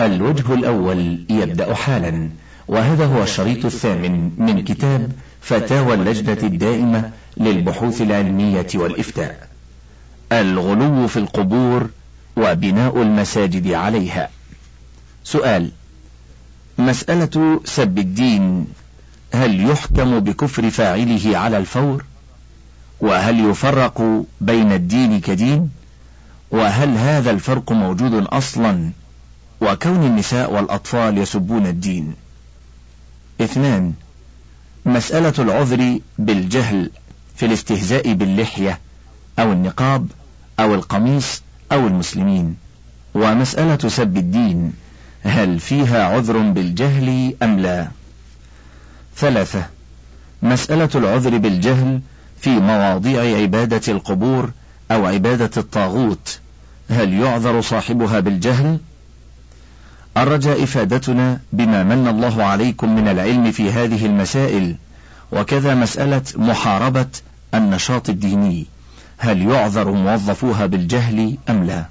الوجه الأول يبدأ حالا وهذا هو الشريط الثامن من كتاب فتاوى اللجنة الدائمة للبحوث العلمية والإفتاء. الغلو في القبور وبناء المساجد عليها. سؤال مسألة سب الدين هل يحكم بكفر فاعله على الفور؟ وهل يفرق بين الدين كدين؟ وهل هذا الفرق موجود أصلا وكون النساء والأطفال يسبون الدين. اثنان مسألة العذر بالجهل في الاستهزاء باللحية أو النقاب أو القميص أو المسلمين. ومسألة سب الدين هل فيها عذر بالجهل أم لا؟ ثلاثة مسألة العذر بالجهل في مواضيع عبادة القبور أو عبادة الطاغوت هل يعذر صاحبها بالجهل؟ الرجاء إفادتنا بما من الله عليكم من العلم في هذه المسائل وكذا مسألة محاربة النشاط الديني. هل يعذر موظفوها بالجهل أم لا؟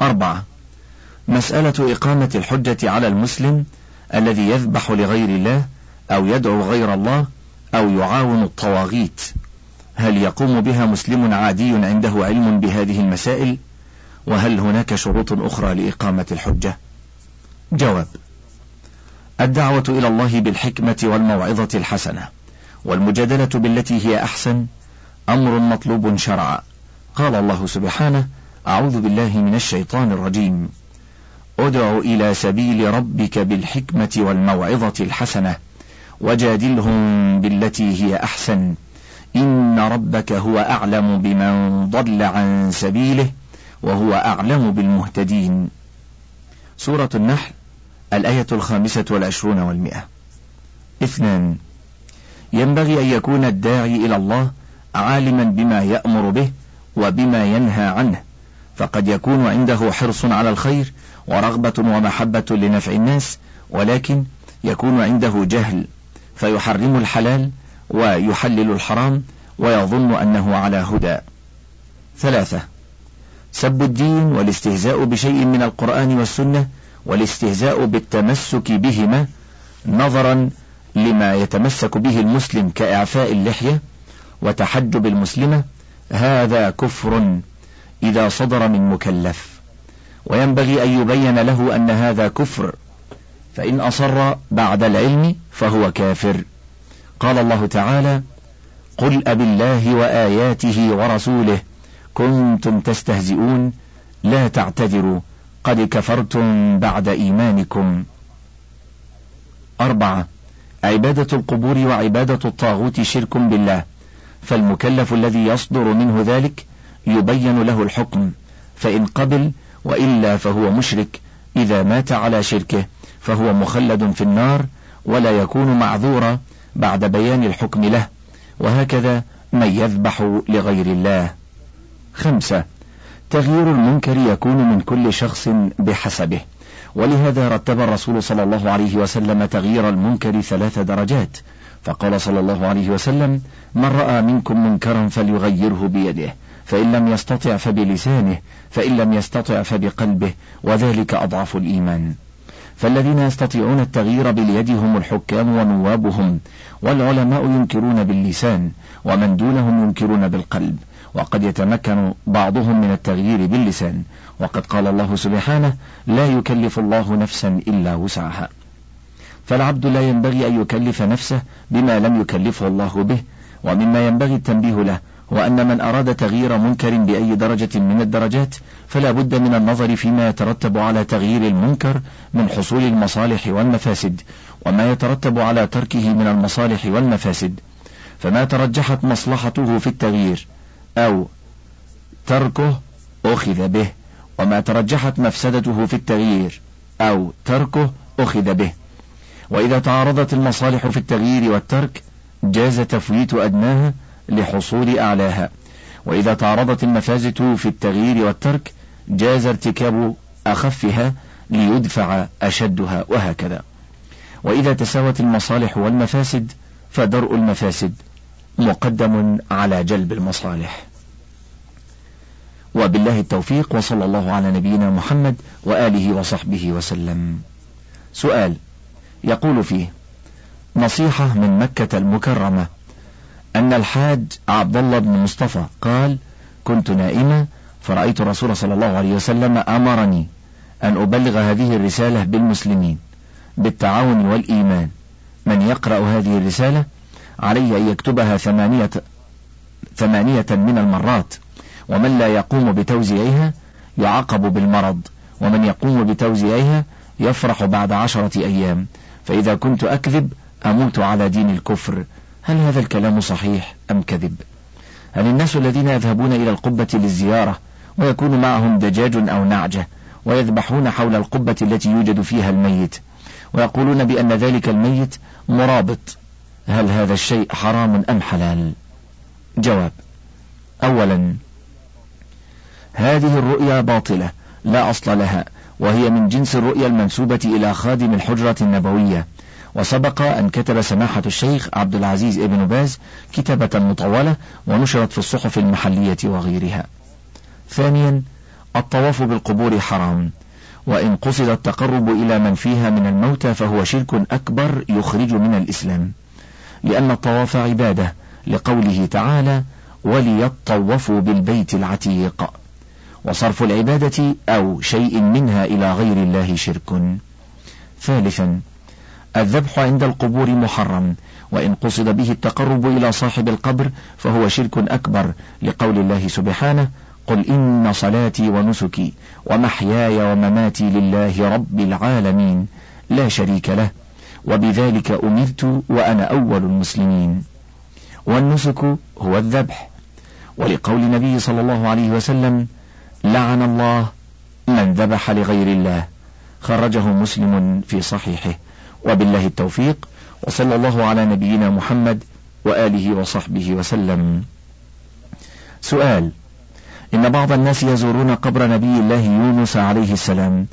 أربعة مسألة إقامة الحجة على المسلم الذي يذبح لغير الله أو يدعو غير الله أو يعاون الطواغيت. هل يقوم بها مسلم عادي عنده علم بهذه المسائل؟ وهل هناك شروط أخرى لإقامة الحجة؟ جواب. الدعوة إلى الله بالحكمة والموعظة الحسنة والمجادلة بالتي هي أحسن أمر مطلوب شرعا. قال الله سبحانه أعوذ بالله من الشيطان الرجيم. أدع إلى سبيل ربك بالحكمة والموعظة الحسنة وجادلهم بالتي هي أحسن. إن ربك هو أعلم بمن ضل عن سبيله وهو أعلم بالمهتدين. سورة النحل الآية الخامسة والعشرون والمئة. اثنان ينبغي أن يكون الداعي إلى الله عالما بما يأمر به وبما ينهى عنه فقد يكون عنده حرص على الخير ورغبة ومحبة لنفع الناس ولكن يكون عنده جهل فيحرم الحلال ويحلل الحرام ويظن أنه على هدى. ثلاثة سب الدين والاستهزاء بشيء من القرآن والسنة والاستهزاء بالتمسك بهما نظرا لما يتمسك به المسلم كإعفاء اللحية وتحجب المسلمة هذا كفر إذا صدر من مكلف. وينبغي أن يبين له أن هذا كفر فإن أصر بعد العلم فهو كافر. قال الله تعالى قل أب الله وآياته ورسوله كنتم تستهزئون لا تعتذروا. قد كفرتم بعد إيمانكم. أربعة عبادة القبور وعبادة الطاغوت شرك بالله. فالمكلف الذي يصدر منه ذلك يبين له الحكم. فإن قبل وإلا فهو مشرك. إذا مات على شركه فهو مخلد في النار ولا يكون معذورا بعد بيان الحكم له. وهكذا من يذبح لغير الله. خمسة تغيير المنكر يكون من كل شخص بحسبه. ولهذا رتب الرسول صلى الله عليه وسلم تغيير المنكر ثلاث درجات. فقال صلى الله عليه وسلم من رأى منكم منكرا فليغيره بيده فإن لم يستطع فبلسانه فإن لم يستطع فبقلبه وذلك أضعف الإيمان. فالذين يستطيعون التغيير باليد هم الحكام ونوابهم والعلماء ينكرون باللسان ومن دونهم ينكرون بالقلب. وقد يتمكن بعضهم من التغيير باللسان. وقد قال الله سبحانه لا يكلف الله نفسا إلا وسعها. فالعبد لا ينبغي أن يكلف نفسه بما لم يكلفه الله به ومما ينبغي التنبيه له وأن من أراد تغيير منكر بأي درجة من الدرجات فلا بد من النظر فيما يترتب على تغيير المنكر من حصول المصالح والمفاسد وما يترتب على تركه من المصالح والمفاسد. فما ترجحت مصلحته في التغيير أو تركه أخذ به وما ترجحت مفسدته في التغيير أو تركه أخذ به. وإذا تعارضت المصالح في التغيير والترك جاز تفويت أدناها لحصول أعلاها. وإذا تعارضت المفازة في التغيير والترك جاز ارتكاب أخفها ليدفع أشدها وهكذا. وإذا تساوت المصالح والمفاسد فدرء المفاسد. مقدم على جلب المصالح. وبالله التوفيق وصلى الله على نبينا محمد وآله وصحبه وسلم. سؤال يقول فيه نصيحة من مكة المكرمة أن الحاج عبد الله بن مصطفى قال كنت نائمة فرأيت الرسول صلى الله عليه وسلم أمرني أن أبلغ هذه الرسالة بالمسلمين بالتعاون والإيمان. من يقرأ هذه الرسالة؟ عليه أن يكتبها ثمانية, ثمانية من المرات. ومن لا يقوم بتوزيعها يعاقب بالمرض ومن يقوم بتوزيعها يفرح بعد عشرة أيام. فإذا كنت أكذب أموت على دين الكفر. هل هذا الكلام صحيح أم كذب؟ هل الناس الذين يذهبون إلى القبة للزيارة ويكون معهم دجاج أو نعجة ويذبحون حول القبة التي يوجد فيها الميت ويقولون بأن ذلك الميت مرابط هل هذا الشيء حرام أم حلال؟ جواب أولا هذه الرؤيا باطلة لا أصل لها وهي من جنس الرؤيا المنسوبة إلى خادم الحجرة النبوية. وسبق أن كتب سماحة الشيخ عبد العزيز ابن باز كتابة مطولة ونشرت في الصحف المحلية وغيرها. ثانيا الطواف بالقبور حرام وإن قصد التقرب إلى من فيها من الموتى فهو شرك أكبر يخرج من الإسلام. لأن الطواف عبادة لقوله تعالى وليطوفوا بالبيت العتيق وصرف العبادة أو شيء منها إلى غير الله شرك. ثالثا الذبح عند القبور محرم وإن قصد به التقرب إلى صاحب القبر فهو شرك أكبر لقول الله سبحانه قل إن صلاتي ونسكي ومحياي ومماتي لله رب العالمين لا شريك له. وبذلك أمرت وأنا أول المسلمين. والنسك هو الذبح. ولقول النبي صلى الله عليه وسلم لعن الله من ذبح لغير الله. خرجه مسلم في صحيحه. وبالله التوفيق وصلى الله على نبينا محمد وآله وصحبه وسلم. سؤال إن بعض الناس يزورون قبر نبي الله يونس عليه السلام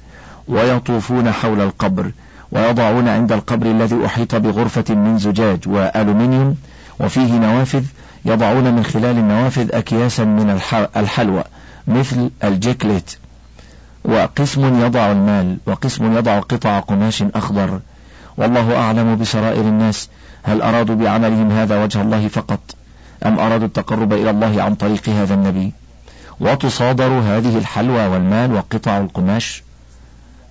ويطوفون حول القبر ويضعون عند القبر الذي أحيط بغرفة من زجاج وألومنيوم وفيه نوافذ يضعون من خلال النوافذ أكياسا من الحلوى مثل الجيكليت. وقسم يضع المال وقسم يضع قطع قماش أخضر. والله أعلم بسرائر الناس هل أرادوا بعملهم هذا وجه الله فقط أم أرادوا التقرب إلى الله عن طريق هذا النبي؟ وتصادر هذه الحلوى والمال وقطع القماش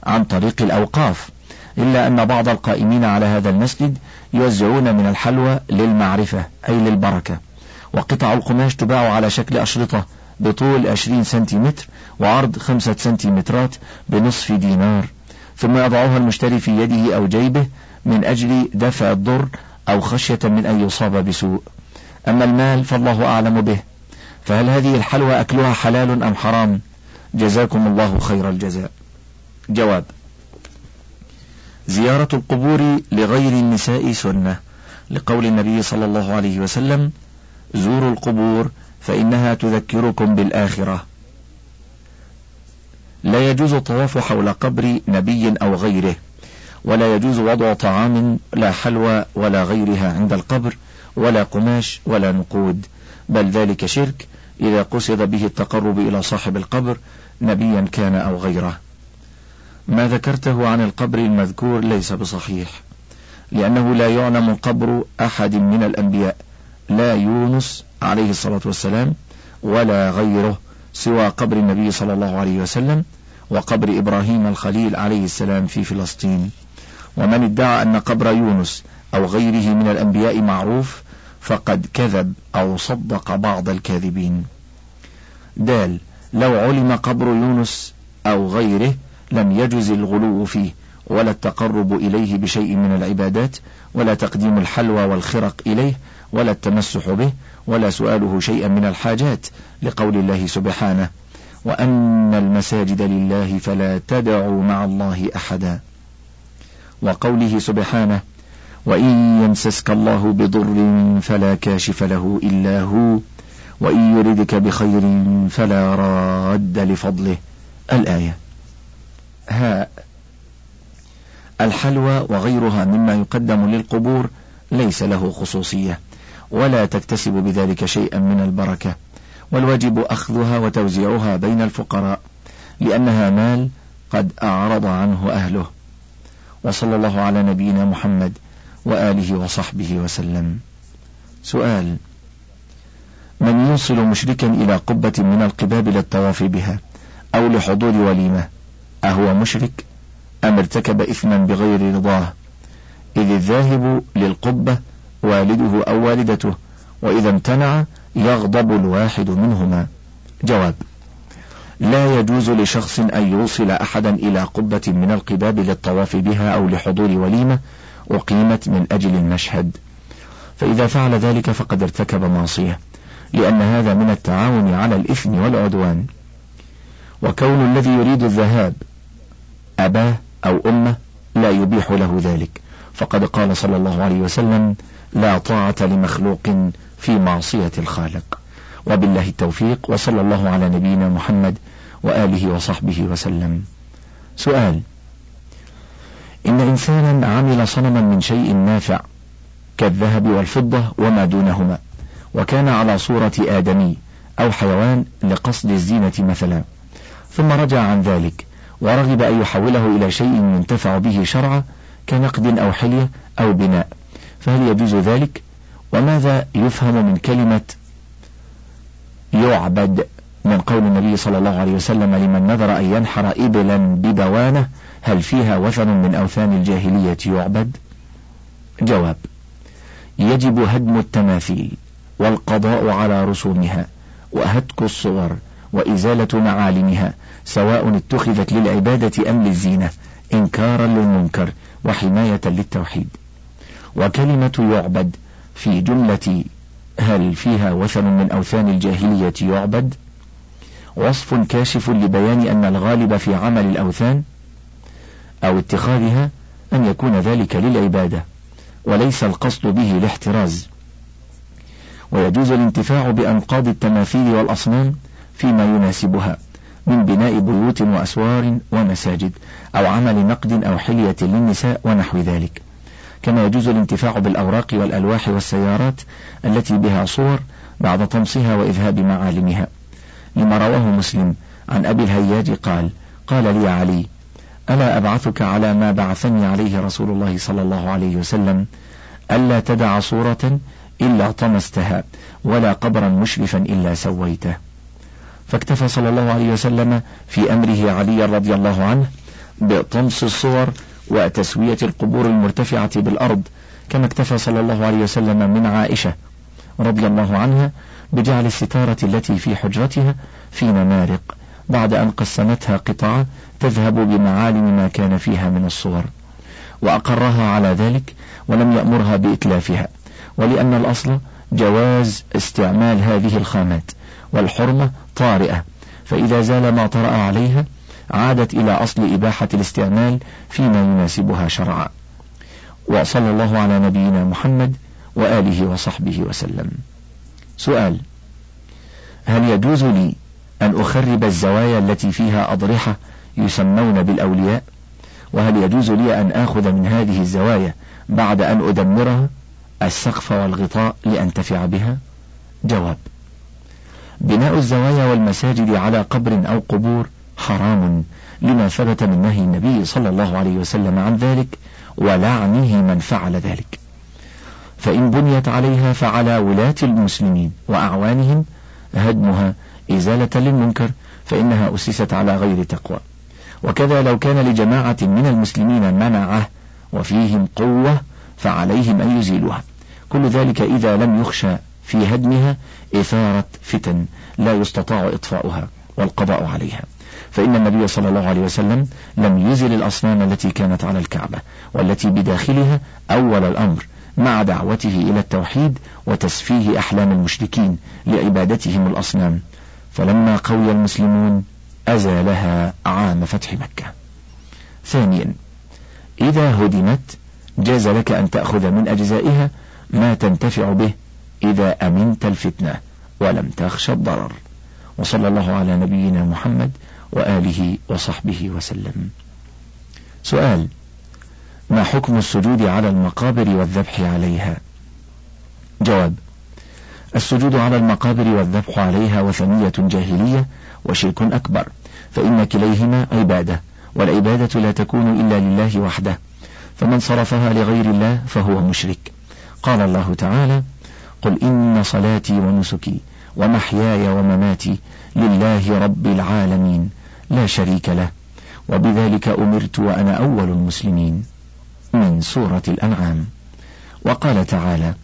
عن طريق الأوقاف. إلا أن بعض القائمين على هذا المسجد يوزعون من الحلوى للمعرفة أي للبركة. وقطع القماش تباع على شكل أشرطة بطول 20 سنتيمتر وعرض 5 سنتيمترات بنصف دينار. ثم يضعها المشتري في يده أو جيبه من أجل دفع الضر أو خشية من أن يصاب بسوء. أما المال فالله أعلم به. فهل هذه الحلوى أكلها حلال أم حرام؟ جزاكم الله خير الجزاء. جواب زيارة القبور لغير النساء سنة لقول النبي صلى الله عليه وسلم زوروا القبور فإنها تذكركم بالآخرة. لا يجوز الطواف حول قبر نبي أو غيره ولا يجوز وضع طعام لا حلوى ولا غيرها عند القبر ولا قماش ولا نقود بل ذلك شرك إذا قصد به التقرب إلى صاحب القبر نبيا كان أو غيره. ما ذكرته عن القبر المذكور ليس بصحيح لأنه لا يعلم قبر أحد من الأنبياء لا يونس عليه الصلاة والسلام ولا غيره سوى قبر النبي صلى الله عليه وسلم وقبر إبراهيم الخليل عليه السلام في فلسطين. ومن ادعى أن قبر يونس أو غيره من الأنبياء معروف فقد كذب أو صدق بعض الكاذبين. دال لو علم قبر يونس أو غيره لم يجز الغلو فيه ولا التقرب إليه بشيء من العبادات ولا تقديم الحلوى والخرق إليه ولا التمسح به ولا سؤاله شيئا من الحاجات لقول الله سبحانه وأن المساجد لله فلا تدعوا مع الله أحدا. وقوله سبحانه وإن يمسسك الله بضر فلا كاشف له إلا هو وإن يردك بخير فلا راد لفضله. الآية. هاء الحلوى وغيرها مما يقدم للقبور ليس له خصوصية ولا تكتسب بذلك شيئا من البركة والواجب أخذها وتوزيعها بين الفقراء لأنها مال قد أعرض عنه أهله. وصلى الله على نبينا محمد وآله وصحبه وسلم. سؤال من يوصل مشركا إلى قبة من القباب للطواف بها أو لحضور وليمة؟ أهو مشرك أم ارتكب إثما بغير رضاه؟ إذ الذاهب للقبة والده أو والدته وإذا امتنع يغضب الواحد منهما. جواب لا يجوز لشخص أن يوصل أحدا إلى قبة من القباب للطواف بها أو لحضور وليمة أقيمت من أجل المشهد. فإذا فعل ذلك فقد ارتكب معصية لأن هذا من التعاون على الإثم والعدوان. وكون الذي يريد الذهاب أباه أو أمه لا يبيح له ذلك. فقد قال صلى الله عليه وسلم لا طاعة لمخلوق في معصية الخالق. وبالله التوفيق وصلى الله على نبينا محمد وآله وصحبه وسلم. سؤال إن إنسانا عمل صنما من شيء نافع كالذهب والفضة وما دونهما وكان على صورة آدمي أو حيوان لقصد الزينة مثلا ثم رجع عن ذلك ورغب أن يحوله إلى شيء ينتفع به شرعا كنقد أو حلية أو بناء. فهل يجوز ذلك؟ وماذا يفهم من كلمة يعبد من قول النبي صلى الله عليه وسلم لمن نذر أن ينحر إبلا ببوانة؟ هل فيها وثن من أوثان الجاهلية يعبد؟ جواب يجب هدم التماثيل والقضاء على رسومها وهتك الصور وإزالة معالمها سواء اتخذت للعبادة أم للزينة إنكارا للمنكر وحماية للتوحيد. وكلمة يعبد في جملة هل فيها وثن من أوثان الجاهلية يعبد؟ وصف كاشف لبيان أن الغالب في عمل الأوثان أو اتخاذها أن يكون ذلك للعبادة وليس القصد به الاحتراز. ويجوز الانتفاع بأنقاض التماثيل والأصنام فيما يناسبها من بناء بيوت وأسوار ومساجد أو عمل نقد أو حلية للنساء ونحو ذلك. كما يجوز الانتفاع بالأوراق والألواح والسيارات التي بها صور بعد طمسها وإذهاب معالمها. لما رواه مسلم عن أبي الهياج قال قال لي علي ألا أبعثك على ما بعثني عليه رسول الله صلى الله عليه وسلم ألا تدع صورة إلا طمستها ولا قبرا مشرفا إلا سويته. فاكتفى صلى الله عليه وسلم في أمره علي رضي الله عنه بطمس الصور وتسوية القبور المرتفعة بالأرض كما اكتفى صلى الله عليه وسلم من عائشة رضي الله عنها بجعل الستارة التي في حجرتها في نمارق بعد أن قسمتها قطعة تذهب بمعالم ما كان فيها من الصور. وأقرها على ذلك ولم يأمرها بإتلافها ولأن الأصل جواز استعمال هذه الخامات والحرمة طارئة. فإذا زال ما طرأ عليها عادت إلى أصل إباحة الاستعمال فيما يناسبها شرعا. وصلى الله على نبينا محمد وآله وصحبه وسلم. سؤال هل يجوز لي أن أخرب الزوايا التي فيها أضرحة يسمون بالأولياء؟ وهل يجوز لي أن آخذ من هذه الزوايا بعد أن أدمرها السقف والغطاء لأنتفع بها؟ جواب بناء الزوايا والمساجد على قبر أو قبور حرام لما ثبت من نهي النبي صلى الله عليه وسلم عن ذلك ولعنه من فعل ذلك. فإن بنيت عليها فعلى ولاة المسلمين وأعوانهم هدمها إزالة للمنكر فإنها أسست على غير تقوى. وكذا لو كان لجماعة من المسلمين منعه وفيهم قوة فعليهم أن يزيلوها. كل ذلك إذا لم يخشى في هدمها إثارة فتن لا يستطاع إطفاؤها والقضاء عليها. فإن النبي صلى الله عليه وسلم لم يزل الأصنام التي كانت على الكعبة والتي بداخلها أول الأمر مع دعوته إلى التوحيد وتسفيه أحلام المشركين لعبادتهم الأصنام. فلما قوي المسلمون أزالها عام فتح مكة. ثانيا إذا هدمت جاز لك أن تأخذ من أجزائها ما تنتفع به إذا أمنت الفتنة ولم تخشى الضرر. وصلى الله على نبينا محمد وآله وصحبه وسلم. سؤال ما حكم السجود على المقابر والذبح عليها؟ جواب السجود على المقابر والذبح عليها وثنية جاهلية وشرك أكبر فإن كليهما عبادة والعبادة لا تكون إلا لله وحده فمن صرفها لغير الله فهو مشرك. قال الله تعالى قل إن صلاتي ونسكي ومحياي ومماتي لله رب العالمين لا شريك له. وبذلك أمرت وأنا أول المسلمين. من سورة الأنعام. وقال تعالى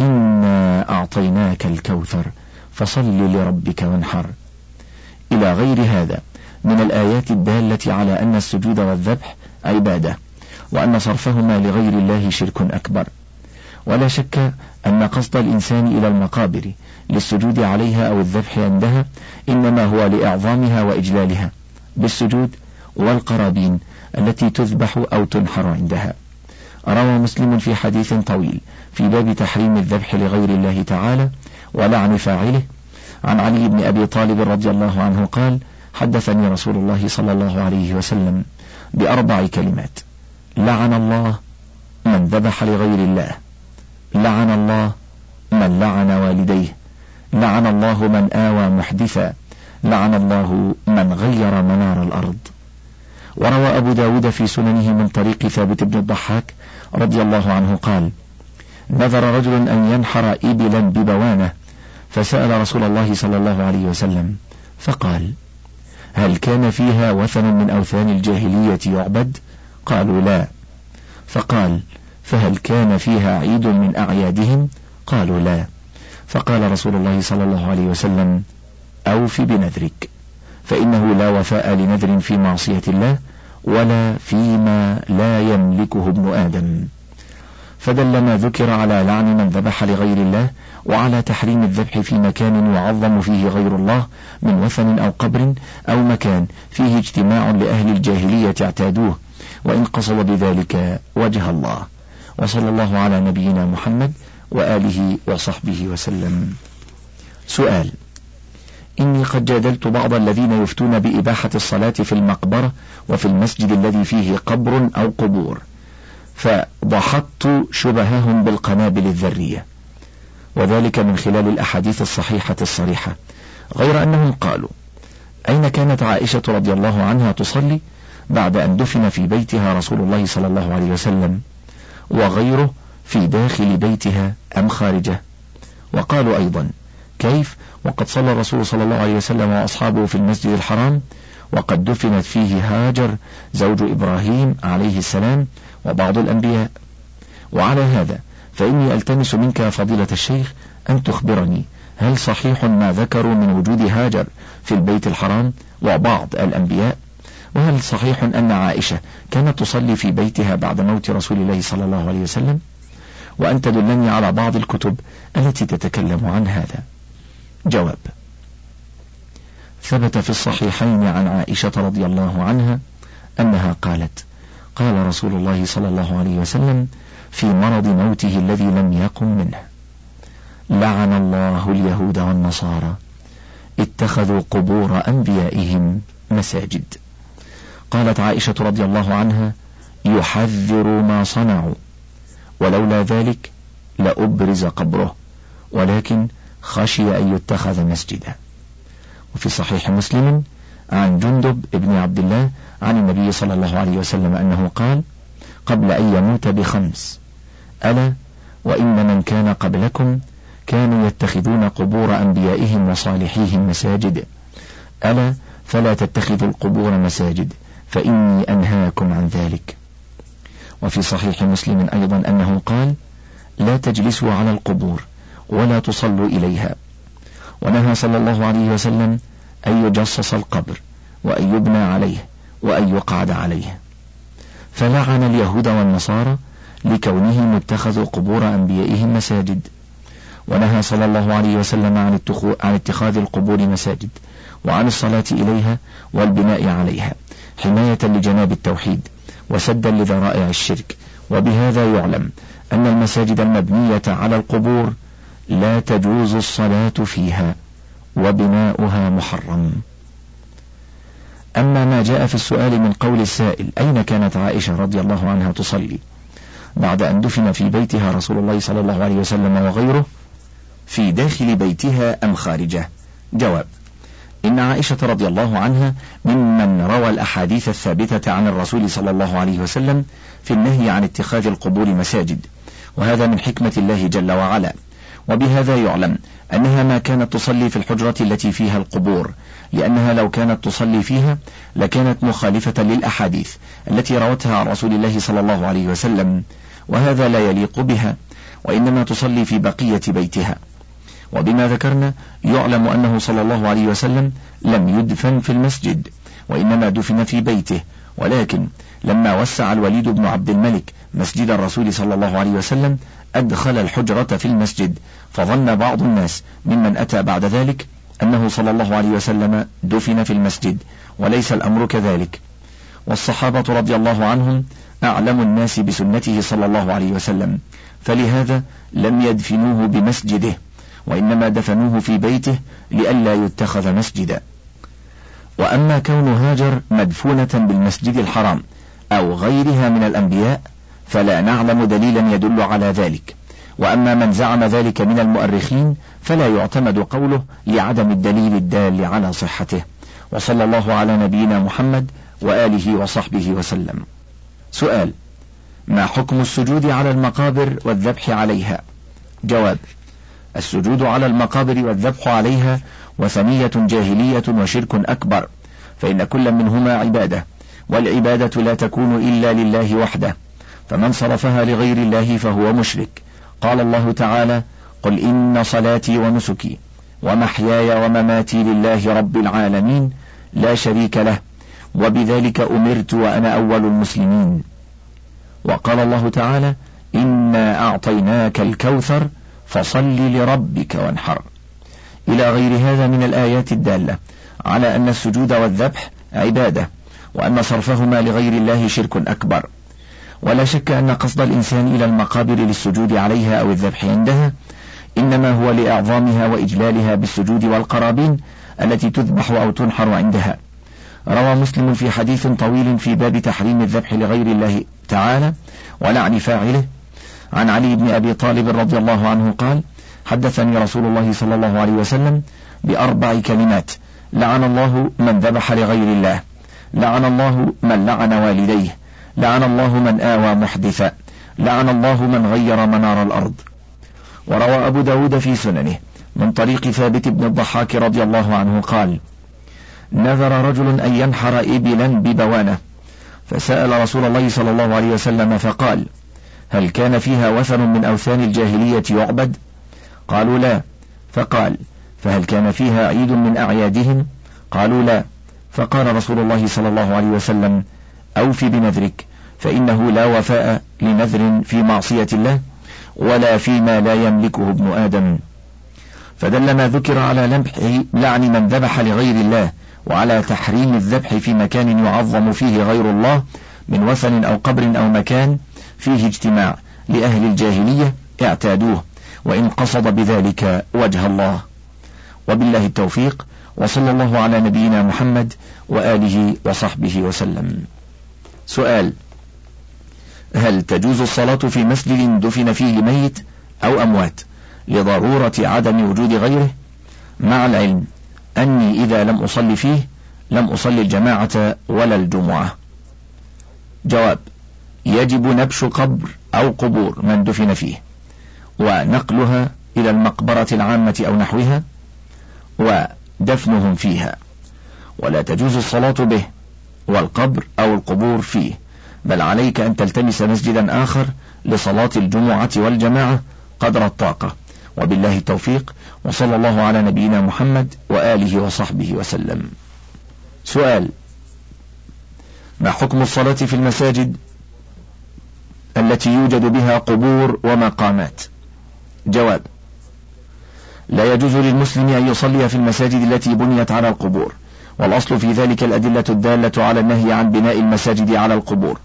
إنا أعطيناك الكوثر فصل لربك وانحر. إلى غير هذا من الآيات الدالة على أن السجود والذبح عبادة وأن صرفهما لغير الله شرك أكبر. ولا شك أن قصد الإنسان إلى المقابر للسجود عليها أو الذبح عندها إنما هو لإعظامها وإجلالها بالسجود والقرابين التي تذبح أو تنحر عندها. روى مسلم في حديث طويل في باب تحريم الذبح لغير الله تعالى ولعن فاعله. عن علي بن أبي طالب رضي الله عنه قال حدثني رسول الله صلى الله عليه وسلم بأربع كلمات لعن الله من ذبح لغير الله لعن الله من لعن والديه. لعن الله من آوى محدثا. لعن الله من غير منار الأرض. وروى أبو داود في سننه من طريق ثابت بن الضحاك رضي الله عنه قال نذر رجل أن ينحر إبلا ببوانة فسأل رسول الله صلى الله عليه وسلم فقال هل كان فيها وثن من أوثان الجاهلية يعبد؟ قالوا لا. فقال فهل كان فيها عيد من أعيادهم؟ قالوا لا. فقال رسول الله صلى الله عليه وسلم أوف بنذرك فإنه لا وفاء لنذر في معصية الله ولا فيما لا يملكه ابن آدم. فدل ما ذكر على لعن من ذبح لغير الله وعلى تحريم الذبح في مكان يعظم فيه غير الله من وثن أو قبر أو مكان فيه اجتماع لأهل الجاهلية اعتادوه وإن قصد بذلك وجه الله. وصلى الله على نبينا محمد وآله وصحبه وسلم. سؤال إني قد جادلت بعض الذين يفتون بإباحة الصلاة في المقبرة وفي المسجد الذي فيه قبر أو قبور فضحطت شبههم بالقنابل الذرية. وذلك من خلال الأحاديث الصحيحة الصريحة. غير أنهم قالوا أين كانت عائشة رضي الله عنها تصلي بعد أن دفن في بيتها رسول الله صلى الله عليه وسلم؟ وغيره في داخل بيتها أم خارجه. وقالوا أيضا كيف؟ وقد صلى الرسول صلى الله عليه وسلم وأصحابه في المسجد الحرام وقد دفنت فيه هاجر زوج إبراهيم عليه السلام وبعض الأنبياء. وعلى هذا فإني ألتمس منك فضيلة الشيخ أن تخبرني هل صحيح ما ذكروا من وجود هاجر في البيت الحرام وبعض الأنبياء؟ وهل صحيح أن عائشة كانت تصلي في بيتها بعد موت رسول الله صلى الله عليه وسلم؟ وأن تدلني على بعض الكتب التي تتكلم عن هذا؟ جواب ثبت في الصحيحين عن عائشة رضي الله عنها أنها قالت قال رسول الله صلى الله عليه وسلم في مرض موته الذي لم يقم منه لعن الله اليهود والنصارى اتخذوا قبور أنبيائهم مساجد. قالت عائشة رضي الله عنها يحذر ما صنعوا ولولا ذلك لأبرز قبره ولكن خشي أن يتخذ مسجدا. وفي صحيح مسلم عن جندب ابن عبد الله عن النبي صلى الله عليه وسلم أنه قال قبل أن يموت بخمس ألا وإن من كان قبلكم كانوا يتخذون قبور أنبيائهم وصالحيهم مساجد ألا فلا تتخذوا القبور مساجد. فإني أنهاكم عن ذلك. وفي صحيح مسلم أيضا أنه قال لا تجلسوا على القبور ولا تصلوا إليها. ونهى صلى الله عليه وسلم أن يجصص القبر وأن يبنى عليه وأن يقعد عليه. فلعن اليهود والنصارى لكونهم اتخذوا قبور أنبيائهم مساجد. ونهى صلى الله عليه وسلم عن, عن اتخاذ القبور مساجد وعن الصلاة إليها والبناء عليها. حماية لجناب التوحيد وسدا لذرائع الشرك. وبهذا يعلم أن المساجد المبنية على القبور لا تجوز الصلاة فيها وبناؤها محرم. أما ما جاء في السؤال من قول السائل أين كانت عائشة رضي الله عنها تصلي؟ بعد أن دفن في بيتها رسول الله صلى الله عليه وسلم وغيره في داخل بيتها أم خارجه؟ جواب إن عائشة رضي الله عنها ممن روى الأحاديث الثابتة عن الرسول صلى الله عليه وسلم في النهي عن اتخاذ القبور مساجد وهذا من حكمة الله جل وعلا. وبهذا يعلم أنها ما كانت تصلي في الحجرة التي فيها القبور لأنها لو كانت تصلي فيها لكانت مخالفة للأحاديث التي روتها عن رسول الله صلى الله عليه وسلم وهذا لا يليق بها وإنما تصلي في بقية بيتها. وبما ذكرنا يعلم أنه صلى الله عليه وسلم لم يدفن في المسجد وإنما دفن في بيته ولكن لما وسع الوليد بن عبد الملك مسجد الرسول صلى الله عليه وسلم أدخل الحجرة في المسجد فظن بعض الناس ممن أتى بعد ذلك أنه صلى الله عليه وسلم دفن في المسجد وليس الأمر كذلك. والصحابة رضي الله عنهم أعلم الناس بسنته صلى الله عليه وسلم فلهذا لم يدفنوه بمسجده. وإنما دفنوه في بيته لئلا يتخذ مسجدا. وأما كون هاجر مدفونة بالمسجد الحرام أو غيرها من الأنبياء فلا نعلم دليلا يدل على ذلك. وأما من زعم ذلك من المؤرخين فلا يعتمد قوله لعدم الدليل الدال على صحته. وصلى الله على نبينا محمد وآله وصحبه وسلم. سؤال ما حكم السجود على المقابر والذبح عليها؟ جواب السجود على المقابر والذبح عليها وثنية جاهلية وشرك أكبر. فإن كل منهما عبادة والعبادة لا تكون إلا لله وحده. فمن صرفها لغير الله فهو مشرك. قال الله تعالى قل إن صلاتي ونسكي ومحياي ومماتي لله رب العالمين لا شريك له وبذلك أمرت وأنا أول المسلمين. وقال الله تعالى إنا أعطيناك الكوثر فصل لربك وانحر. إلى غير هذا من الآيات الدالة على أن السجود والذبح عبادة وأن صرفهما لغير الله شرك أكبر. ولا شك أن قصد الإنسان إلى المقابر للسجود عليها أو الذبح عندها إنما هو لإعظامها وإجلالها بالسجود والقرابين التي تذبح أو تنحر عندها. روى مسلم في حديث طويل في باب تحريم الذبح لغير الله تعالى ولعن فاعله عن علي بن أبي طالب رضي الله عنه قال حدثني رسول الله صلى الله عليه وسلم بأربع كلمات لعن الله من ذبح لغير الله لعن الله من لعن والديه لعن الله من آوى محدثا لعن الله من غير منار الأرض. وروى أبو داود في سننه من طريق ثابت بن الضحاك رضي الله عنه قال نذر رجل أن ينحر إبلا ببوانة فسأل رسول الله صلى الله عليه وسلم فقال هل كان فيها وثن من أوثان الجاهلية يعبد قالوا لا. فقال فهل كان فيها عيد من أعيادهم؟ قالوا لا. فقال رسول الله صلى الله عليه وسلم أوف بنذرك فإنه لا وفاء لنذر في معصية الله ولا فيما لا يملكه ابن آدم. فدل ما ذكر على لمح لعن من ذبح لغير الله وعلى تحريم الذبح في مكان يعظم فيه غير الله من وثن أو قبر أو مكان فيه اجتماع لأهل الجاهلية اعتادوه وإن قصد بذلك وجه الله. وبالله التوفيق وصلى الله على نبينا محمد وآله وصحبه وسلم. سؤال هل تجوز الصلاة في مسجد دفن فيه ميت أو أموات لضرورة عدم وجود غيره؟ مع العلم أني إذا لم أصلي فيه لم أصلي الجماعة ولا الجمعة. جواب يجب نبش قبر أو قبور من دفن فيه ونقلها إلى المقبرة العامة أو نحوها ودفنهم فيها. ولا تجوز الصلاة به والقبر أو القبور فيه بل عليك أن تلتمس مسجدا آخر لصلاة الجمعة والجماعة قدر الطاقة. وبالله التوفيق وصلى الله على نبينا محمد وآله وصحبه وسلم. سؤال ما حكم الصلاة في المساجد؟ التي يوجد بها قبور ومقامات. جواب لا يجوز للمسلم أن يصلي في المساجد التي بنيت على القبور والأصل في ذلك الأدلة الدالة على النهي عن بناء المساجد على القبور.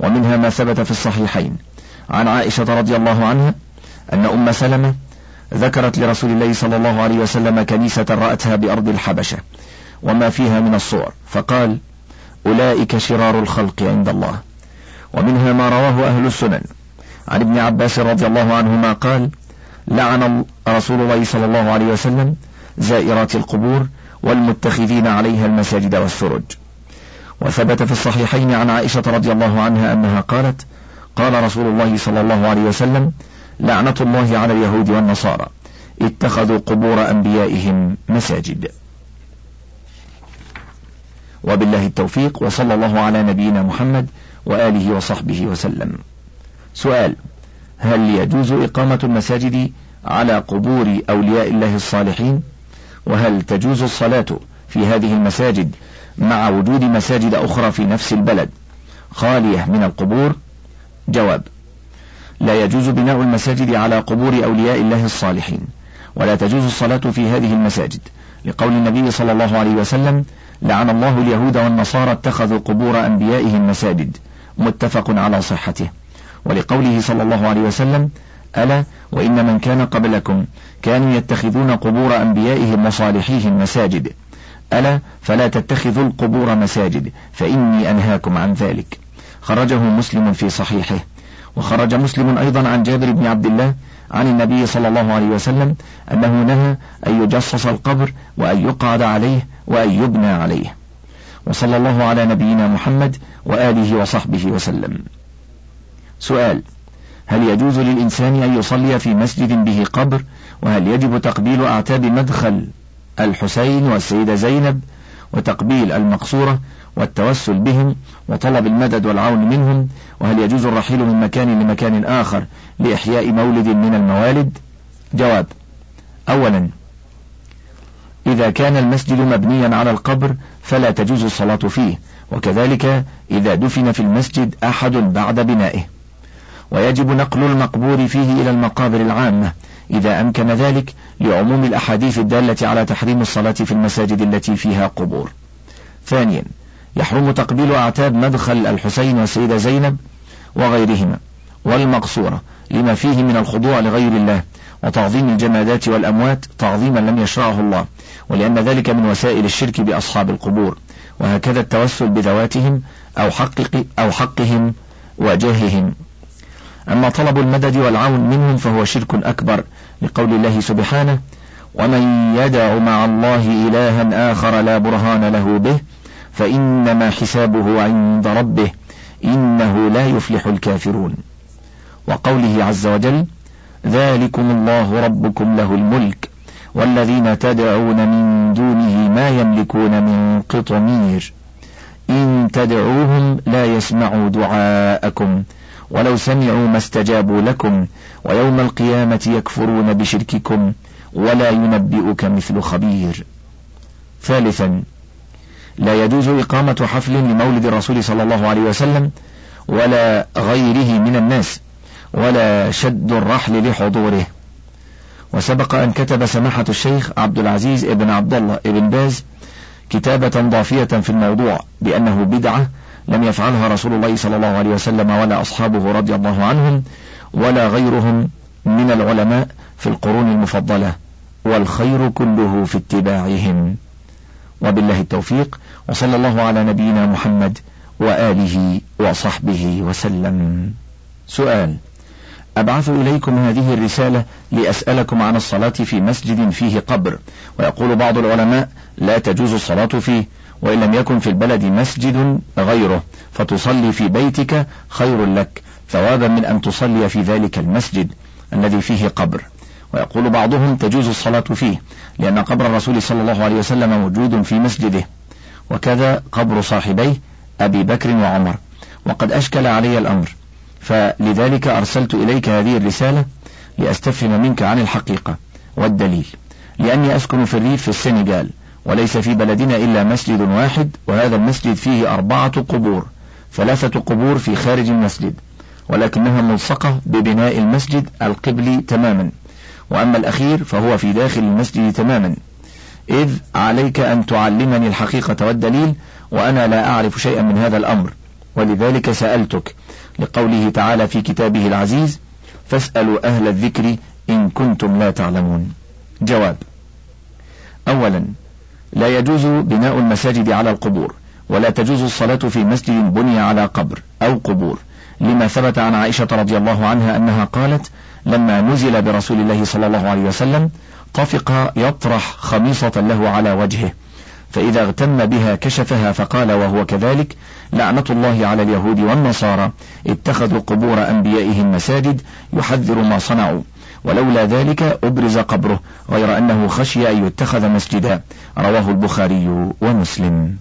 ومنها ما ثبت في الصحيحين. عن عائشة رضي الله عنها أن أم سلمة ذكرت لرسول الله صلى الله عليه وسلم كنيسة رأتها بأرض الحبشة وما فيها من الصور فقال أولئك شرار الخلق عند الله. ومنها ما رواه أهل السنن. عن ابن عباس رضي الله عنهما قال لعن رسول الله صلى الله عليه وسلم زائرات القبور والمتخذين عليها المساجد والسرج. وثبت في الصحيحين عن عائشة رضي الله عنها أنها قالت قال رسول الله صلى الله عليه وسلم لعنة الله على اليهود والنصارى. اتخذوا قبور أنبيائهم مساجد. وبالله التوفيق وصلى الله على نبينا محمد وآله وصحبه وسلم. سؤال هل يجوز إقامة المساجد على قبور أولياء الله الصالحين؟ وهل تجوز الصلاة في هذه المساجد مع وجود مساجد أخرى في نفس البلد خالية من القبور؟ جواب لا يجوز بناء المساجد على قبور أولياء الله الصالحين ولا تجوز الصلاة في هذه المساجد لقول النبي صلى الله عليه وسلم لعن الله اليهود والنصارى اتخذوا قبور أنبيائهم مساجد. متفق على صحته. ولقوله صلى الله عليه وسلم ألا وإن من كان قبلكم كانوا يتخذون قبور أنبيائهم وصالحيهم مساجد ألا فلا تتخذوا القبور مساجد فإني أنهاكم عن ذلك. خرجه مسلم في صحيحه. وخرج مسلم أيضا عن جابر بن عبد الله عن النبي صلى الله عليه وسلم أنه نهى أن يجصص القبر وأن يقعد عليه وأن يبنى عليه. وصلى الله على نبينا محمد وآله وصحبه وسلم. سؤال هل يجوز للإنسان أن يصلي في مسجد به قبر؟ وهل يجب تقبيل أعتاب مدخل الحسين والسيدة زينب وتقبيل المقصورة والتوسل بهم وطلب المدد والعون منهم؟ وهل يجوز الرحيل من مكان لمكان آخر لإحياء مولد من الموالد؟ جواب أولا إذا كان المسجد مبنيا على القبر فلا تجوز الصلاة فيه وكذلك إذا دفن في المسجد أحد بعد بنائه ويجب نقل المقبور فيه إلى المقابر العامة إذا أمكن ذلك لعموم الأحاديث الدالة على تحريم الصلاة في المساجد التي فيها قبور. ثانيا يحرم تقبيل أعتاب مدخل الحسين والسيدة زينب وغيرهما والمقصورة لما فيه من الخضوع لغير الله وتعظيم الجمادات والأموات تعظيما لم يشرعه الله ولأن ذلك من وسائل الشرك بأصحاب القبور وهكذا التوسل بذواتهم أو, حقق أو حقهم وجاههم أما طلب المدد والعون منهم فهو شرك أكبر لقول الله سبحانه ومن يدع مع الله إلها آخر لا برهان له به فإنما حسابه عند ربه إنه لا يفلح الكافرون. وقوله عز وجل ذلكم الله ربكم له الملك والذين تدعون من دونه ما يملكون من قطمير إن تدعوهم لا يسمعوا دعاءكم ولو سمعوا ما استجابوا لكم ويوم القيامة يكفرون بشرككم ولا ينبئك مثل خبير. ثالثا لا يجوز إقامة حفل لمولد الرسول صلى الله عليه وسلم ولا غيره من الناس ولا شد الرحل لحضوره. وسبق أن كتب سماحة الشيخ عبد العزيز ابن عبد الله ابن باز كتابة ضافية في الموضوع بأنه بدعة لم يفعلها رسول الله صلى الله عليه وسلم ولا أصحابه رضي الله عنهم ولا غيرهم من العلماء في القرون المفضلة والخير كله في اتباعهم. وبالله التوفيق وصلى الله على نبينا محمد وآله وصحبه وسلم. سؤال أبعث إليكم هذه الرسالة لأسألكم عن الصلاة في مسجد فيه قبر. ويقول بعض العلماء لا تجوز الصلاة فيه وإن لم يكن في البلد مسجد غيره فتصلي في بيتك خير لك ثوابا من أن تصلي في ذلك المسجد الذي فيه قبر. ويقول بعضهم تجوز الصلاة فيه لأن قبر الرسول صلى الله عليه وسلم موجود في مسجده. وكذا قبر صاحبيه أبي بكر وعمر. وقد أشكل علي الأمر. فلذلك أرسلت إليك هذه الرسالة لأستفهم منك عن الحقيقة والدليل لأني أسكن في الريف في السنغال وليس في بلدنا إلا مسجد واحد وهذا المسجد فيه أربعة قبور ثلاثة قبور في خارج المسجد ولكنها ملصقة ببناء المسجد القبلي تماما وأما الأخير فهو في داخل المسجد تماما. إذ عليك أن تعلمني الحقيقة والدليل وأنا لا أعرف شيئا من هذا الأمر ولذلك سألتك لقوله تعالى في كتابه العزيز فاسألوا أهل الذكر إن كنتم لا تعلمون. جواب أولا لا يجوز بناء المساجد على القبور ولا تجوز الصلاة في مسجد بني على قبر أو قبور. لما ثبت عن عائشة رضي الله عنها أنها قالت لما نزل برسول الله صلى الله عليه وسلم طفق يطرح خميصة له على وجهه. فإذا اغتم بها كشفها فقال وهو كذلك لعنة الله على اليهود والنصارى اتخذوا قبور أنبيائهم مساجد يحذر ما صنعوا. ولولا ذلك أبرز قبره غير أنه خشي أن يتخذ مسجدا. رواه البخاري ومسلم.